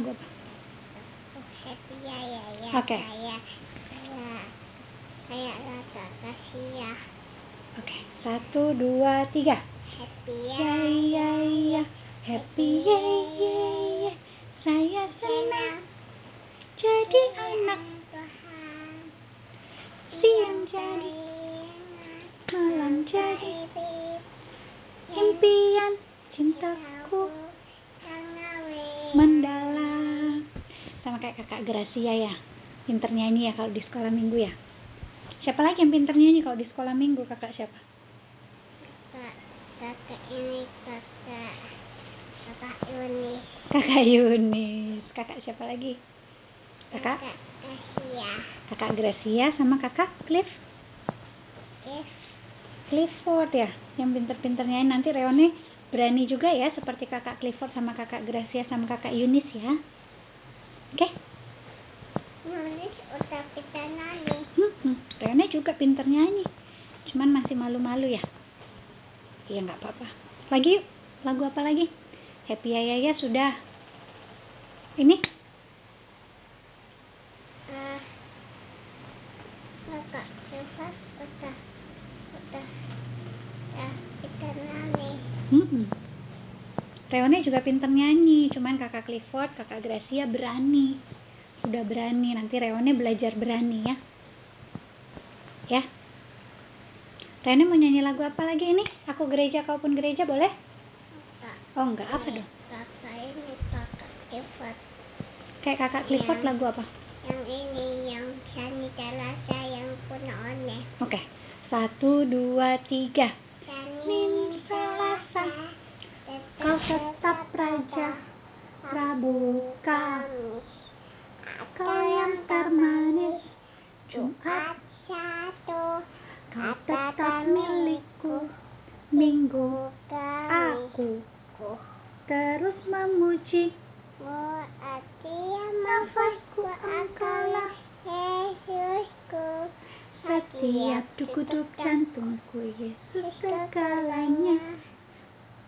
Happy ya ya ya. Oke. Saya saya saya rasa kasih ya. Oke, satu, dua, tiga. Happy Ya, ya, ya. Happy, ya, ya, ya. Saya senang jadi anak Tuhan. siang jadi, malam jadi. Impian cintaku Sama kayak kakak Gracia ya. Pinter nyanyi ya kalau di sekolah minggu ya. Siapa lagi yang pinter nyanyi kalau di sekolah minggu kakak siapa? Kak, kakak ini kakak kakak ini Kakak Yunis. Kakak siapa lagi? Kakak? kakak Asia Kakak Gracia sama kakak Cliff. If Clifford ya. Yang pinter-pinter nyanyi nanti Reone berani juga ya seperti kakak Clifford sama kakak Gracia sama kakak Yunis ya. Oke? udah kita nani Hmm, Reone juga pinter nyanyi. Cuman masih malu-malu ya. Iya nggak apa-apa. Lagi yuk. Lagu apa lagi? Happy ya ya ya sudah. Ini eh kakak udah udah kita nani Hmm. Reone juga pinter nyanyi, cuman kakak Clifford, kakak Gracia berani. Sudah berani, nanti Reone belajar berani ya. Ya. Reone mau nyanyi lagu apa lagi ini? Aku gereja, kau pun gereja, boleh? Oh enggak, apa dong? kakak ini kakak Sifat Kayak kakak Clifford Iya. lagu apa? yang ini yang Sani Talasa yang punya one Oke. Satu, dua, tiga. Senin Selasa, Kau tetap raja, Rabu, Kamis, kau yang termanis. Jumat, satu kau tetap milikku. Minggu, aku terus memuji nafasku Engkaulah Yesusku setiap degup jantungku Yesus segalanya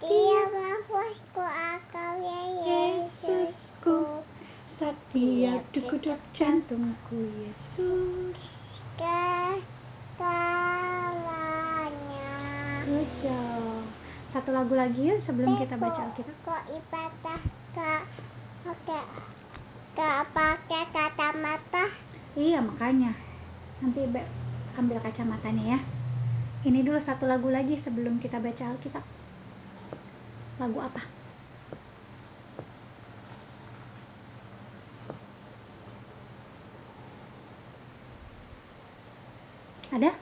Nafasku Engkau ya Yesusku setiap degup jantungku Yesus Good job. Satu lagu lagi yuk sebelum kita baca Alkitab. Kok ibadah Kak Pakai Kak pakai kacamata Iya makanya. Nanti Be ambil kacamatanya ya. Ini dulu satu lagu lagi sebelum kita baca Alkitab. Lagu apa? Ada?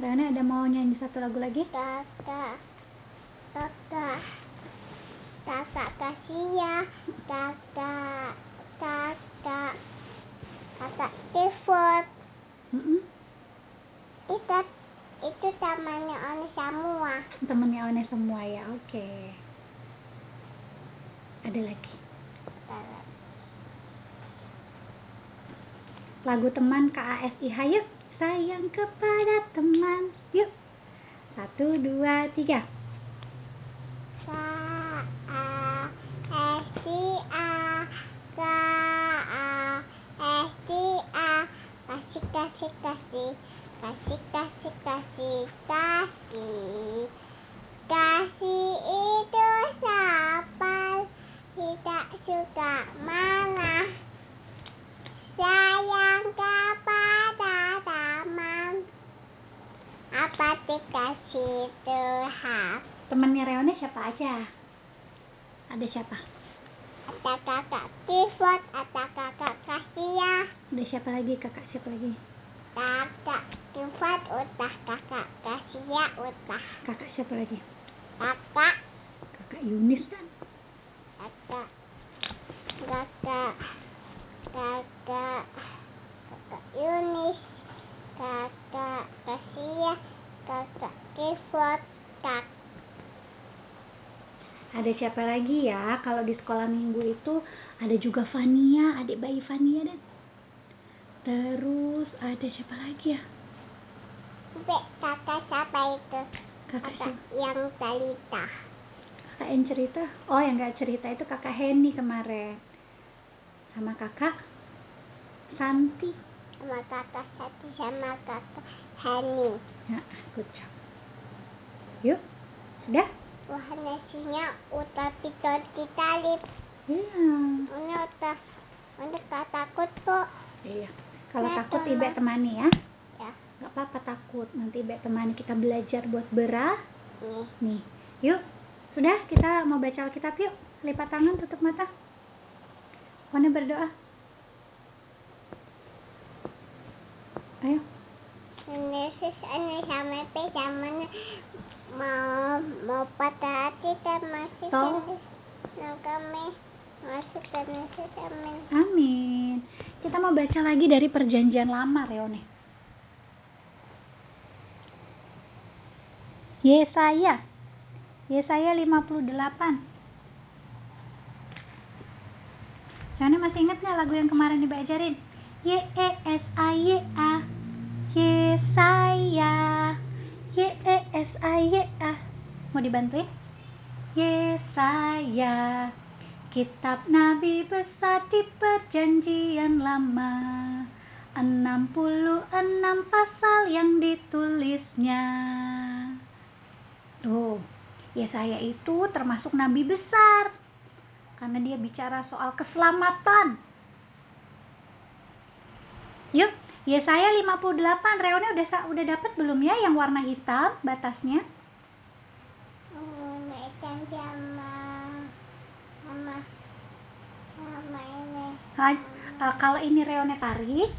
Rana ada mau nyanyi satu lagu lagi? kakak kakak kakak kasih ya kakak kakak kakak Clifford Mm-mm. itu itu temannya Oni semua Temennya One semua ya, oke. Ada lagi. Lagu teman KASI Hayuk Sayang kepada teman Yuk Satu, dua, tiga kasih kasih kasih kasih kasih kasih kasih kasih itu siapa tidak suka marah sayang kepada teman apa dikasih Tuhan Temannya Reone siapa aja? Ada siapa? ada kakak Clifford, ada kakak Kasia, Ada siapa lagi? Kakak siapa lagi? kakak Clifford udah kakak Kasia udah Kakak siapa lagi? kakak Kakak Yunis kan? Kakak kakak kakak kakak Yunis. Kakak Kasia. Kakak Clifford kak Ada siapa lagi ya? Kalau di sekolah minggu itu ada juga Fania, adik bayi Fania dan Terus ada siapa lagi ya? Kakak siapa itu? Kakak kakak siapa? yang Talita Kakak yang cerita? Oh yang gak cerita itu kakak Henny kemarin sama kakak Santi. sama kakak Sati sama kakak Hani. Ya, good job. Yuk, sudah? Wah nasinya udah pitot kita lip. Iya. Ini udah gak takut kok. Iya. Kalau takut. Ibe temani ya. Ya. Gak apa-apa takut. Nanti Ibe temani kita belajar buat berah. Nih. Nih, yuk. Sudah, kita mau baca Alkitab yuk. Lipat tangan, tutup mata. Mana berdoa? Ayo. Yesus ini sama P zaman mau mau patah hati dan masih kami masuk ke Yesus amin. Amin. Kita mau baca lagi dari perjanjian lama, Reone. Yesaya. Yesaya 58. Reone masih ingat nggak lagu yang kemarin Ibu ajarin? Y E S A Y A. Yesaya. Y E S A Y A. Mau dibantuin? Yesaya. Kitab Nabi besar di perjanjian lama 66 pasal yang ditulisnya Tuh, Yesaya itu termasuk Nabi besar Karena dia bicara soal keselamatan Yuk, Yesaya 58 Reone udah udah dapat belum ya yang warna hitam batasnya? Mekan sama sama sama ini. Nah, eh, kalau ini reone tarik,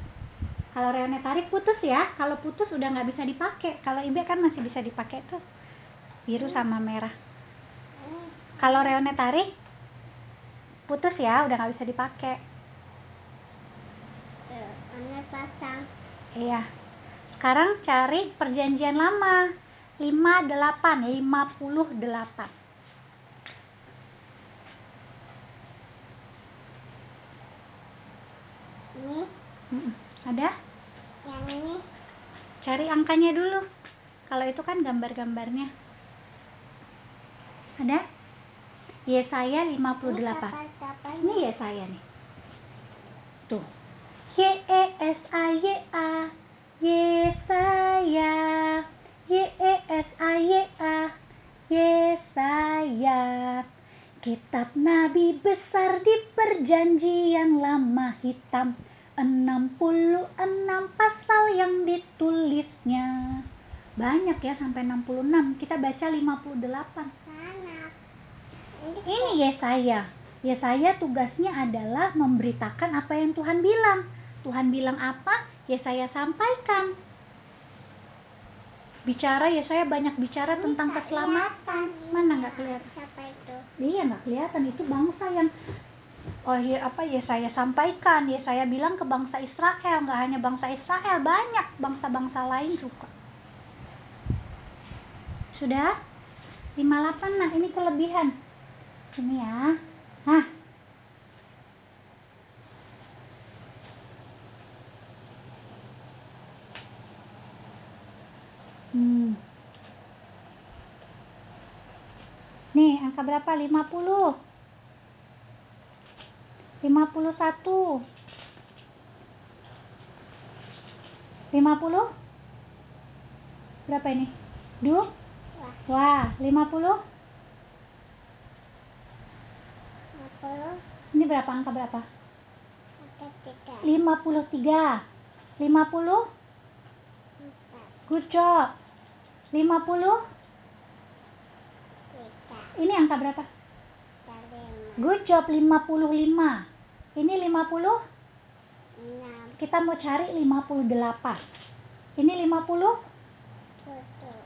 kalau reone tarik putus ya. Kalau putus udah nggak bisa dipakai. Kalau ibe kan masih bisa dipakai tuh biru sama merah. Kalau reone tarik putus ya, udah nggak bisa dipakai. ini pasang. Iya. Sekarang cari perjanjian lama. 58, 58. Ini Mm-mm. Ada? yang ini Cari angkanya dulu. Kalau itu kan gambar-gambarnya. Ada? Yesaya 58. kapal-kapal Ini ya saya nih. Tuh. Y E S A Y A. Yesaya. Y E S A Y A. Yesaya. Kitab Nabi besar di perjanjian lama hitam. 66 pasal yang ditulisnya. Banyak ya sampai 66. Kita baca 58. Ini Yesaya. Yesaya tugasnya adalah memberitakan apa yang Tuhan bilang. Tuhan bilang apa? Yesaya sampaikan. Bicara Yesaya banyak bicara tentang keselamatan. Mana nggak kelihatan? Siapa itu? Iya nggak kelihatan itu bangsa yang oh iya apa Yesaya sampaikan. Yesaya bilang ke bangsa Israel, nggak hanya bangsa Israel, banyak bangsa-bangsa lain juga. Sudah? 58 nah ini kelebihan. Ini ya. Nah. Hmm. Nih, angka berapa? 50. 51. 50? Berapa ini? Duh? Wah, Wah, 50? apa? Ini berapa angka berapa? Ada tiga. 53. 50? Empat. Good job. 50? Tiga. Ini angka berapa? Ada lima. Good job 55. Ini 50? Enam. Kita mau cari 58. Ini 50?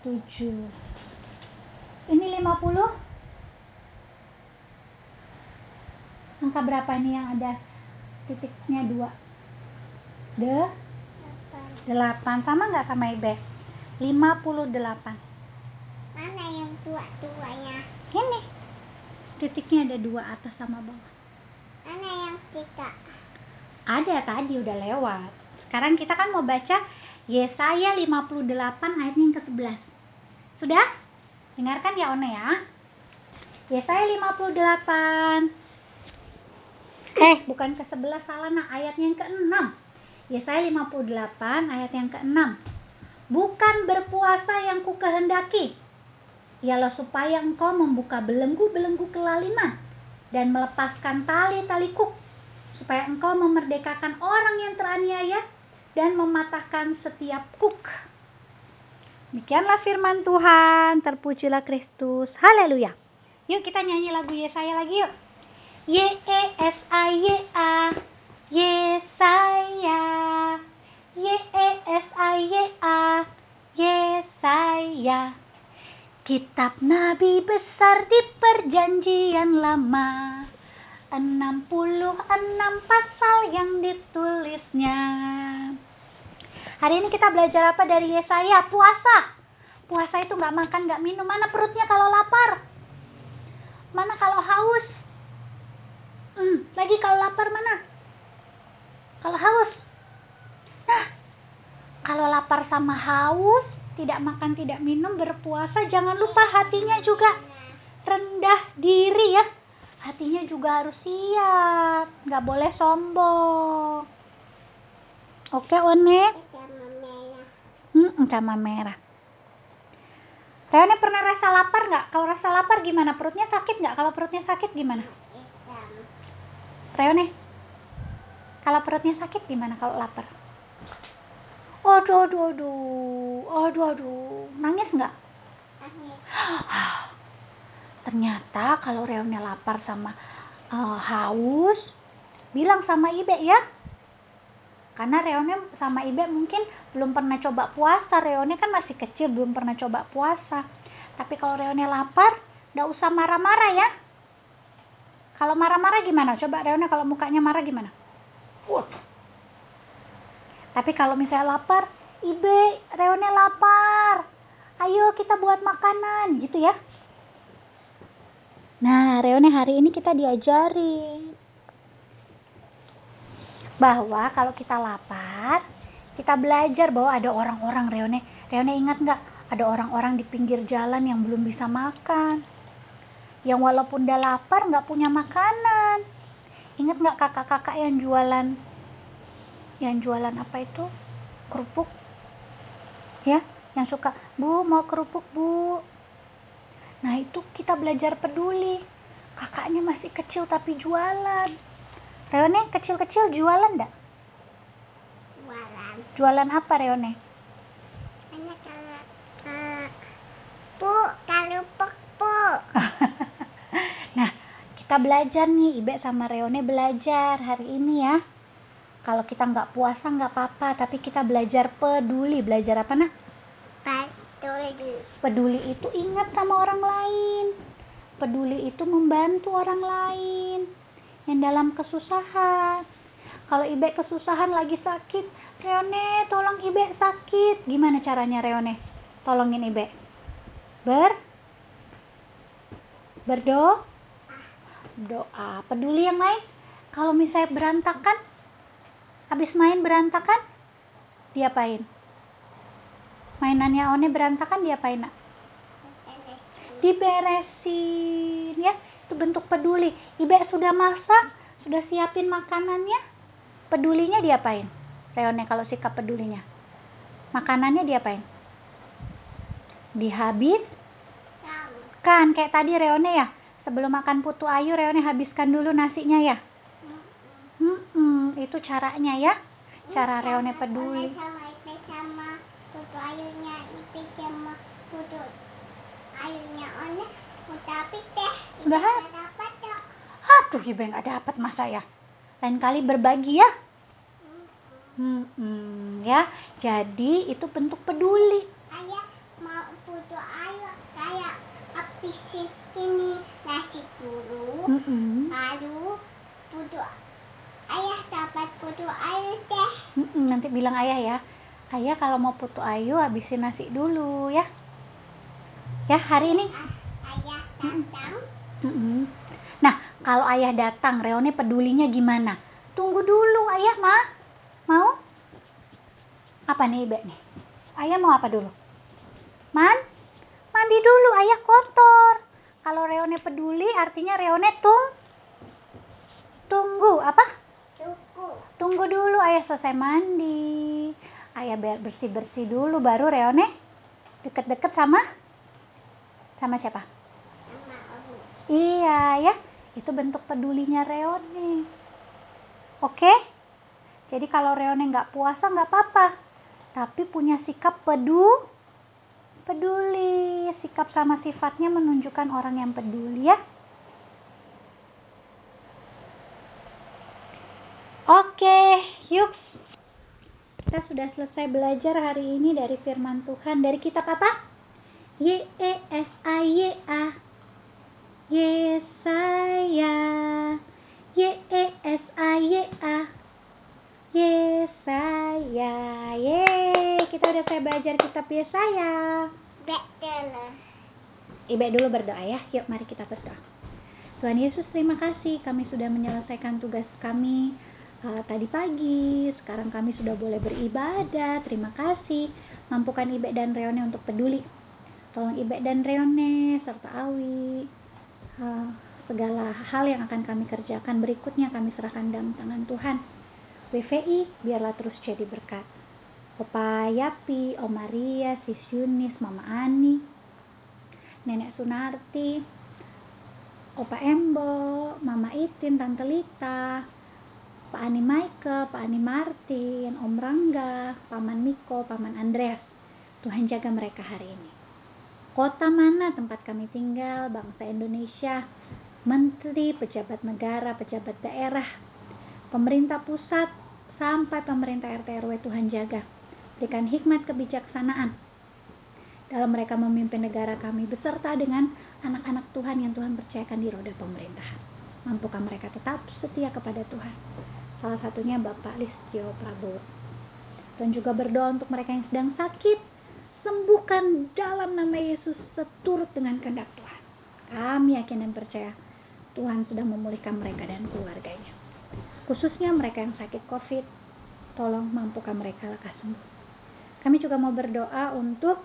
Tujuh. 7. Ini 50? Angka berapa ini yang ada titiknya 2? De Delapan. 8. Sama nggak sama Ibe? 58. Mana yang tua-tuanya? Ini. Titiknya ada dua atas sama bawah. Mana yang tiga? Ada tadi udah lewat. Sekarang kita kan mau baca Yesaya 58 ayat yang ke-11. Sudah? Dengarkan ya One ya. Yesaya 58. Eh, bukan ke-11 salah nah, ayat yang ke-6. Yesaya 58 ayat yang ke-6. Bukan berpuasa yang ku kehendaki, ialah supaya engkau membuka belenggu-belenggu kelaliman dan melepaskan tali-tali kuk, supaya engkau memerdekakan orang yang teraniaya dan mematahkan setiap kuk. Demikianlah firman Tuhan, terpujilah Kristus. Haleluya. Yuk kita nyanyi lagu Yesaya lagi yuk. Y E S A Y A. Yesaya Y E S A Y A. Yesaya Kitab Nabi besar di perjanjian lama. 66 pasal yang ditulisnya. Hari ini kita belajar apa dari Yesaya? Puasa. Puasa itu nggak makan, nggak minum. Mana perutnya kalau lapar? Mana kalau haus? Hmm, lagi kalau lapar mana? Kalau haus. Nah, kalau lapar sama haus, tidak makan, tidak minum, berpuasa, jangan lupa hatinya juga rendah diri ya. Hatinya juga harus siap, nggak boleh sombong. Oke, One? Hmm, sama merah. Reone pernah rasa lapar nggak? Kalau rasa lapar gimana? Perutnya sakit nggak? Kalau perutnya sakit gimana? Reone, kalau perutnya sakit gimana kalau lapar? Aduh, aduh, aduh, aduh, aduh, nangis nggak? Ternyata kalau Reone lapar sama uh, haus, bilang sama Ibe ya. Karena Reone sama Ibe mungkin belum pernah coba puasa. Reone kan masih kecil, belum pernah coba puasa. Tapi kalau Reone lapar, nggak usah marah-marah ya kalau marah-marah gimana? Coba Reona kalau mukanya marah gimana? Waduh. Tapi kalau misalnya lapar, Ibe, Reone lapar. Ayo kita buat makanan, gitu ya. Nah, Reone hari ini kita diajari bahwa kalau kita lapar, kita belajar bahwa ada orang-orang Reone. Reone ingat nggak? Ada orang-orang di pinggir jalan yang belum bisa makan yang walaupun udah lapar nggak punya makanan ingat nggak kakak-kakak yang jualan yang jualan apa itu kerupuk ya yang suka bu mau kerupuk bu nah itu kita belajar peduli kakaknya masih kecil tapi jualan Reone kecil-kecil jualan enggak? Jualan. Jualan apa Reone? Anak kalau uh, bu kerupuk bu. nah, kita belajar nih, Ibe sama Reone belajar hari ini ya. Kalau kita nggak puasa nggak apa-apa, tapi kita belajar peduli. Belajar apa nak? Peduli. Peduli itu ingat sama orang lain. Peduli itu membantu orang lain yang dalam kesusahan. Kalau Ibe kesusahan lagi sakit, Reone tolong Ibe sakit. Gimana caranya Reone? Tolongin Ibe. Ber berdoa doa peduli yang lain. Kalau misalnya berantakan habis main berantakan diapain? Mainannya one berantakan diapain nak? Diberesin ya. Itu bentuk peduli. Ibe sudah masak sudah siapin makanannya pedulinya diapain? Reone kalau sikap pedulinya. Makanannya diapain? Dihabis? Kan. Kayak tadi Reone ya sebelum makan putu ayu Reone habiskan dulu nasinya ya? Hmm, hmm, itu caranya ya? Cara Reone peduli. sama Ipe sama putu ayunya Ipe sama putu ayunya. One tapi teh Udah. dapat dok aduh ibu nggak dapat masa ya? Lain kali berbagi ya? Hmm, hmm, ya. Jadi itu bentuk peduli ayah mau putu ayu kayak habisin ini nasi dulu hmm, hmm. lalu putu ayah dapat putu ayu Hmm, hmm, nanti bilang ayah ya ayah kalau mau putu ayu habisin nasi dulu ya ya hari ini ayah datang Mm-mm. Nah, kalau ayah datang, Reone pedulinya gimana? Tunggu dulu, ayah mah. Mau? Apa nih, Ibe nih? Ayah mau apa dulu? Man? Mandi dulu, ayah kotor. Kalau Reone peduli, artinya Reone tung tunggu apa? Cukup. tunggu dulu ayah selesai mandi. Ayah bersih bersih dulu baru Reone deket-deket sama sama siapa? Sama iya ya. Itu bentuk pedulinya Reone. Oke? Jadi kalau Reone nggak puasa nggak apa-apa. Tapi punya sikap pedu peduli. Sikap sama sifatnya menunjukkan orang yang peduli ya. Oke yuk. Kita sudah selesai belajar hari ini dari firman Tuhan. Dari kitab apa? Y E S Yesaya. Y E Yesaya Yeay kita udah selesai belajar kitab Yesaya Betul. Ibe dulu berdoa ya. Yuk mari kita berdoa. Tuhan Yesus terima kasih kami sudah menyelesaikan tugas kami uh, tadi pagi. Sekarang kami sudah boleh beribadah. Terima kasih. Mampukan Ibe dan Reone untuk peduli. Tolong Ibe dan Reone serta Awi. Uh, segala hal yang akan kami kerjakan berikutnya kami serahkan dalam tangan Tuhan WVI biarlah terus jadi berkat Opa Yapi, Om Maria, Sis Yunis, Mama Ani, Nenek Sunarti, Opa Embo, Mama Itin, Tante Lita, Pak Ani Maike, Pak Ani Martin, Om Rangga, Paman Miko, Paman Andreas. Tuhan jaga mereka hari ini. Kota mana tempat kami tinggal, bangsa Indonesia, menteri, pejabat negara, pejabat daerah, pemerintah pusat, sampai pemerintah RT RW Tuhan jaga. Berikan hikmat kebijaksanaan dalam mereka memimpin negara kami beserta dengan anak-anak Tuhan yang Tuhan percayakan di roda pemerintahan. Mampukah mereka tetap setia kepada Tuhan? Salah satunya Bapak Listio Prabowo. Dan juga berdoa untuk mereka yang sedang sakit. Sembuhkan dalam nama Yesus seturut dengan kehendak Tuhan. Kami yakin dan percaya Tuhan sudah memulihkan mereka dan keluarganya. Khususnya mereka yang sakit COVID, tolong mampukan mereka lekas sembuh. Kami juga mau berdoa untuk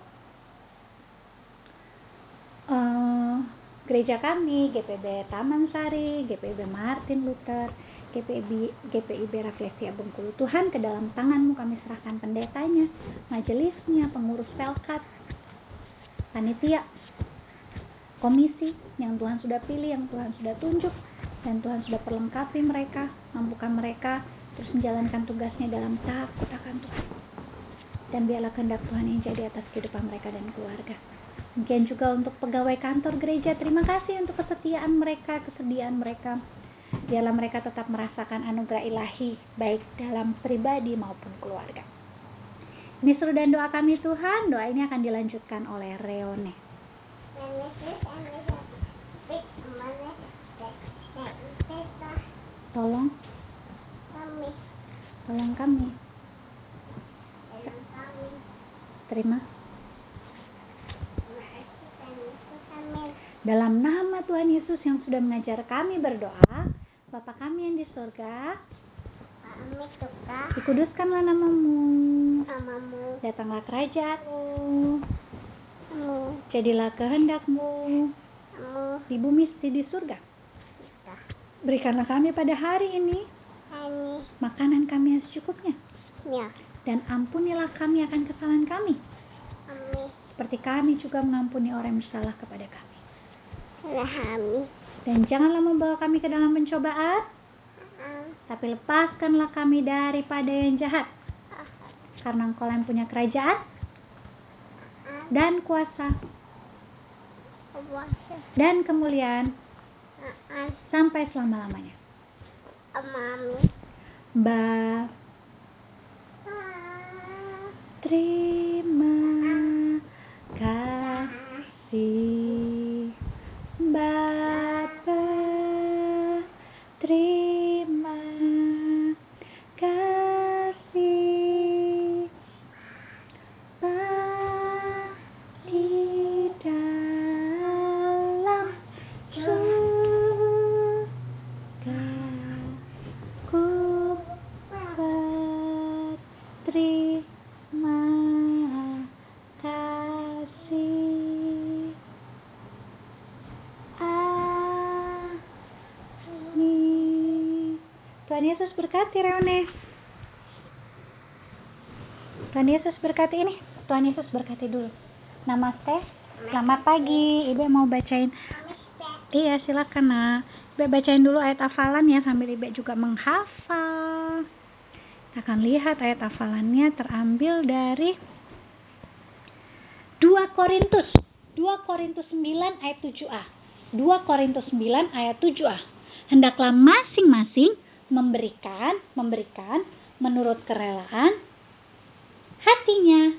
uh, gereja kami, GPB Taman Sari, GPB Martin Luther, GPIB, GPIB Rafflesia Bengkulu. Tuhan ke dalam tanganmu kami serahkan pendetanya, majelisnya, pengurus pelkat, panitia, komisi yang Tuhan sudah pilih, yang Tuhan sudah tunjuk, dan Tuhan sudah perlengkapi mereka, mampukan mereka terus menjalankan tugasnya dalam takut akan Tuhan. Dan biarlah kehendak Tuhan yang jadi atas kehidupan mereka dan keluarga. Mungkin juga untuk pegawai kantor gereja, terima kasih untuk kesetiaan mereka, kesediaan mereka. Biarlah mereka tetap merasakan anugerah ilahi, baik dalam pribadi maupun keluarga. Ini seru dan doa kami Tuhan, doa ini akan dilanjutkan oleh Reone. Tolong, tolong kami, terima. Dalam nama Tuhan Yesus yang sudah mengajar kami berdoa, Bapa kami yang di surga, Kami dikuduskanlah namamu, namamu, datanglah kerajaanmu, jadilah kehendakmu. Di bumi seperti di surga. Berikanlah kami pada hari ini Ini, makanan kami yang secukupnya, ya, dan ampunilah kami akan kesalahan kami, kami, seperti kami juga mengampuni orang yang bersalah kepada kami. kami, Dan janganlah membawa kami ke dalam pencobaan, tapi lepaskanlah kami daripada yang jahat. ah, Karena engkau yang punya kerajaan dan kuasa. dan kemuliaan sampai selama-lamanya. mami, Ba terima kasih Yesus berkati Reone. Tuhan Yesus berkati ini. Tuhan Yesus berkati dulu. Namaste. Selamat pagi. Ibu mau bacain. Iya, silakan nak. Ibu bacain dulu ayat hafalan ya sambil Ibu juga menghafal. Kita akan lihat ayat hafalannya terambil dari 2 Korintus. 2 Korintus 9 ayat 7a. 2 Korintus 9 ayat 7a. Hendaklah masing-masing memberikan, memberikan menurut kerelaan hatinya.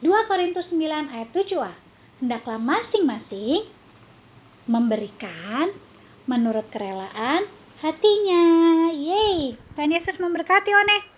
2 Korintus 9 ayat 7a. Hendaklah masing-masing memberikan menurut kerelaan hatinya. Yeay. Tuhan Yesus memberkati One.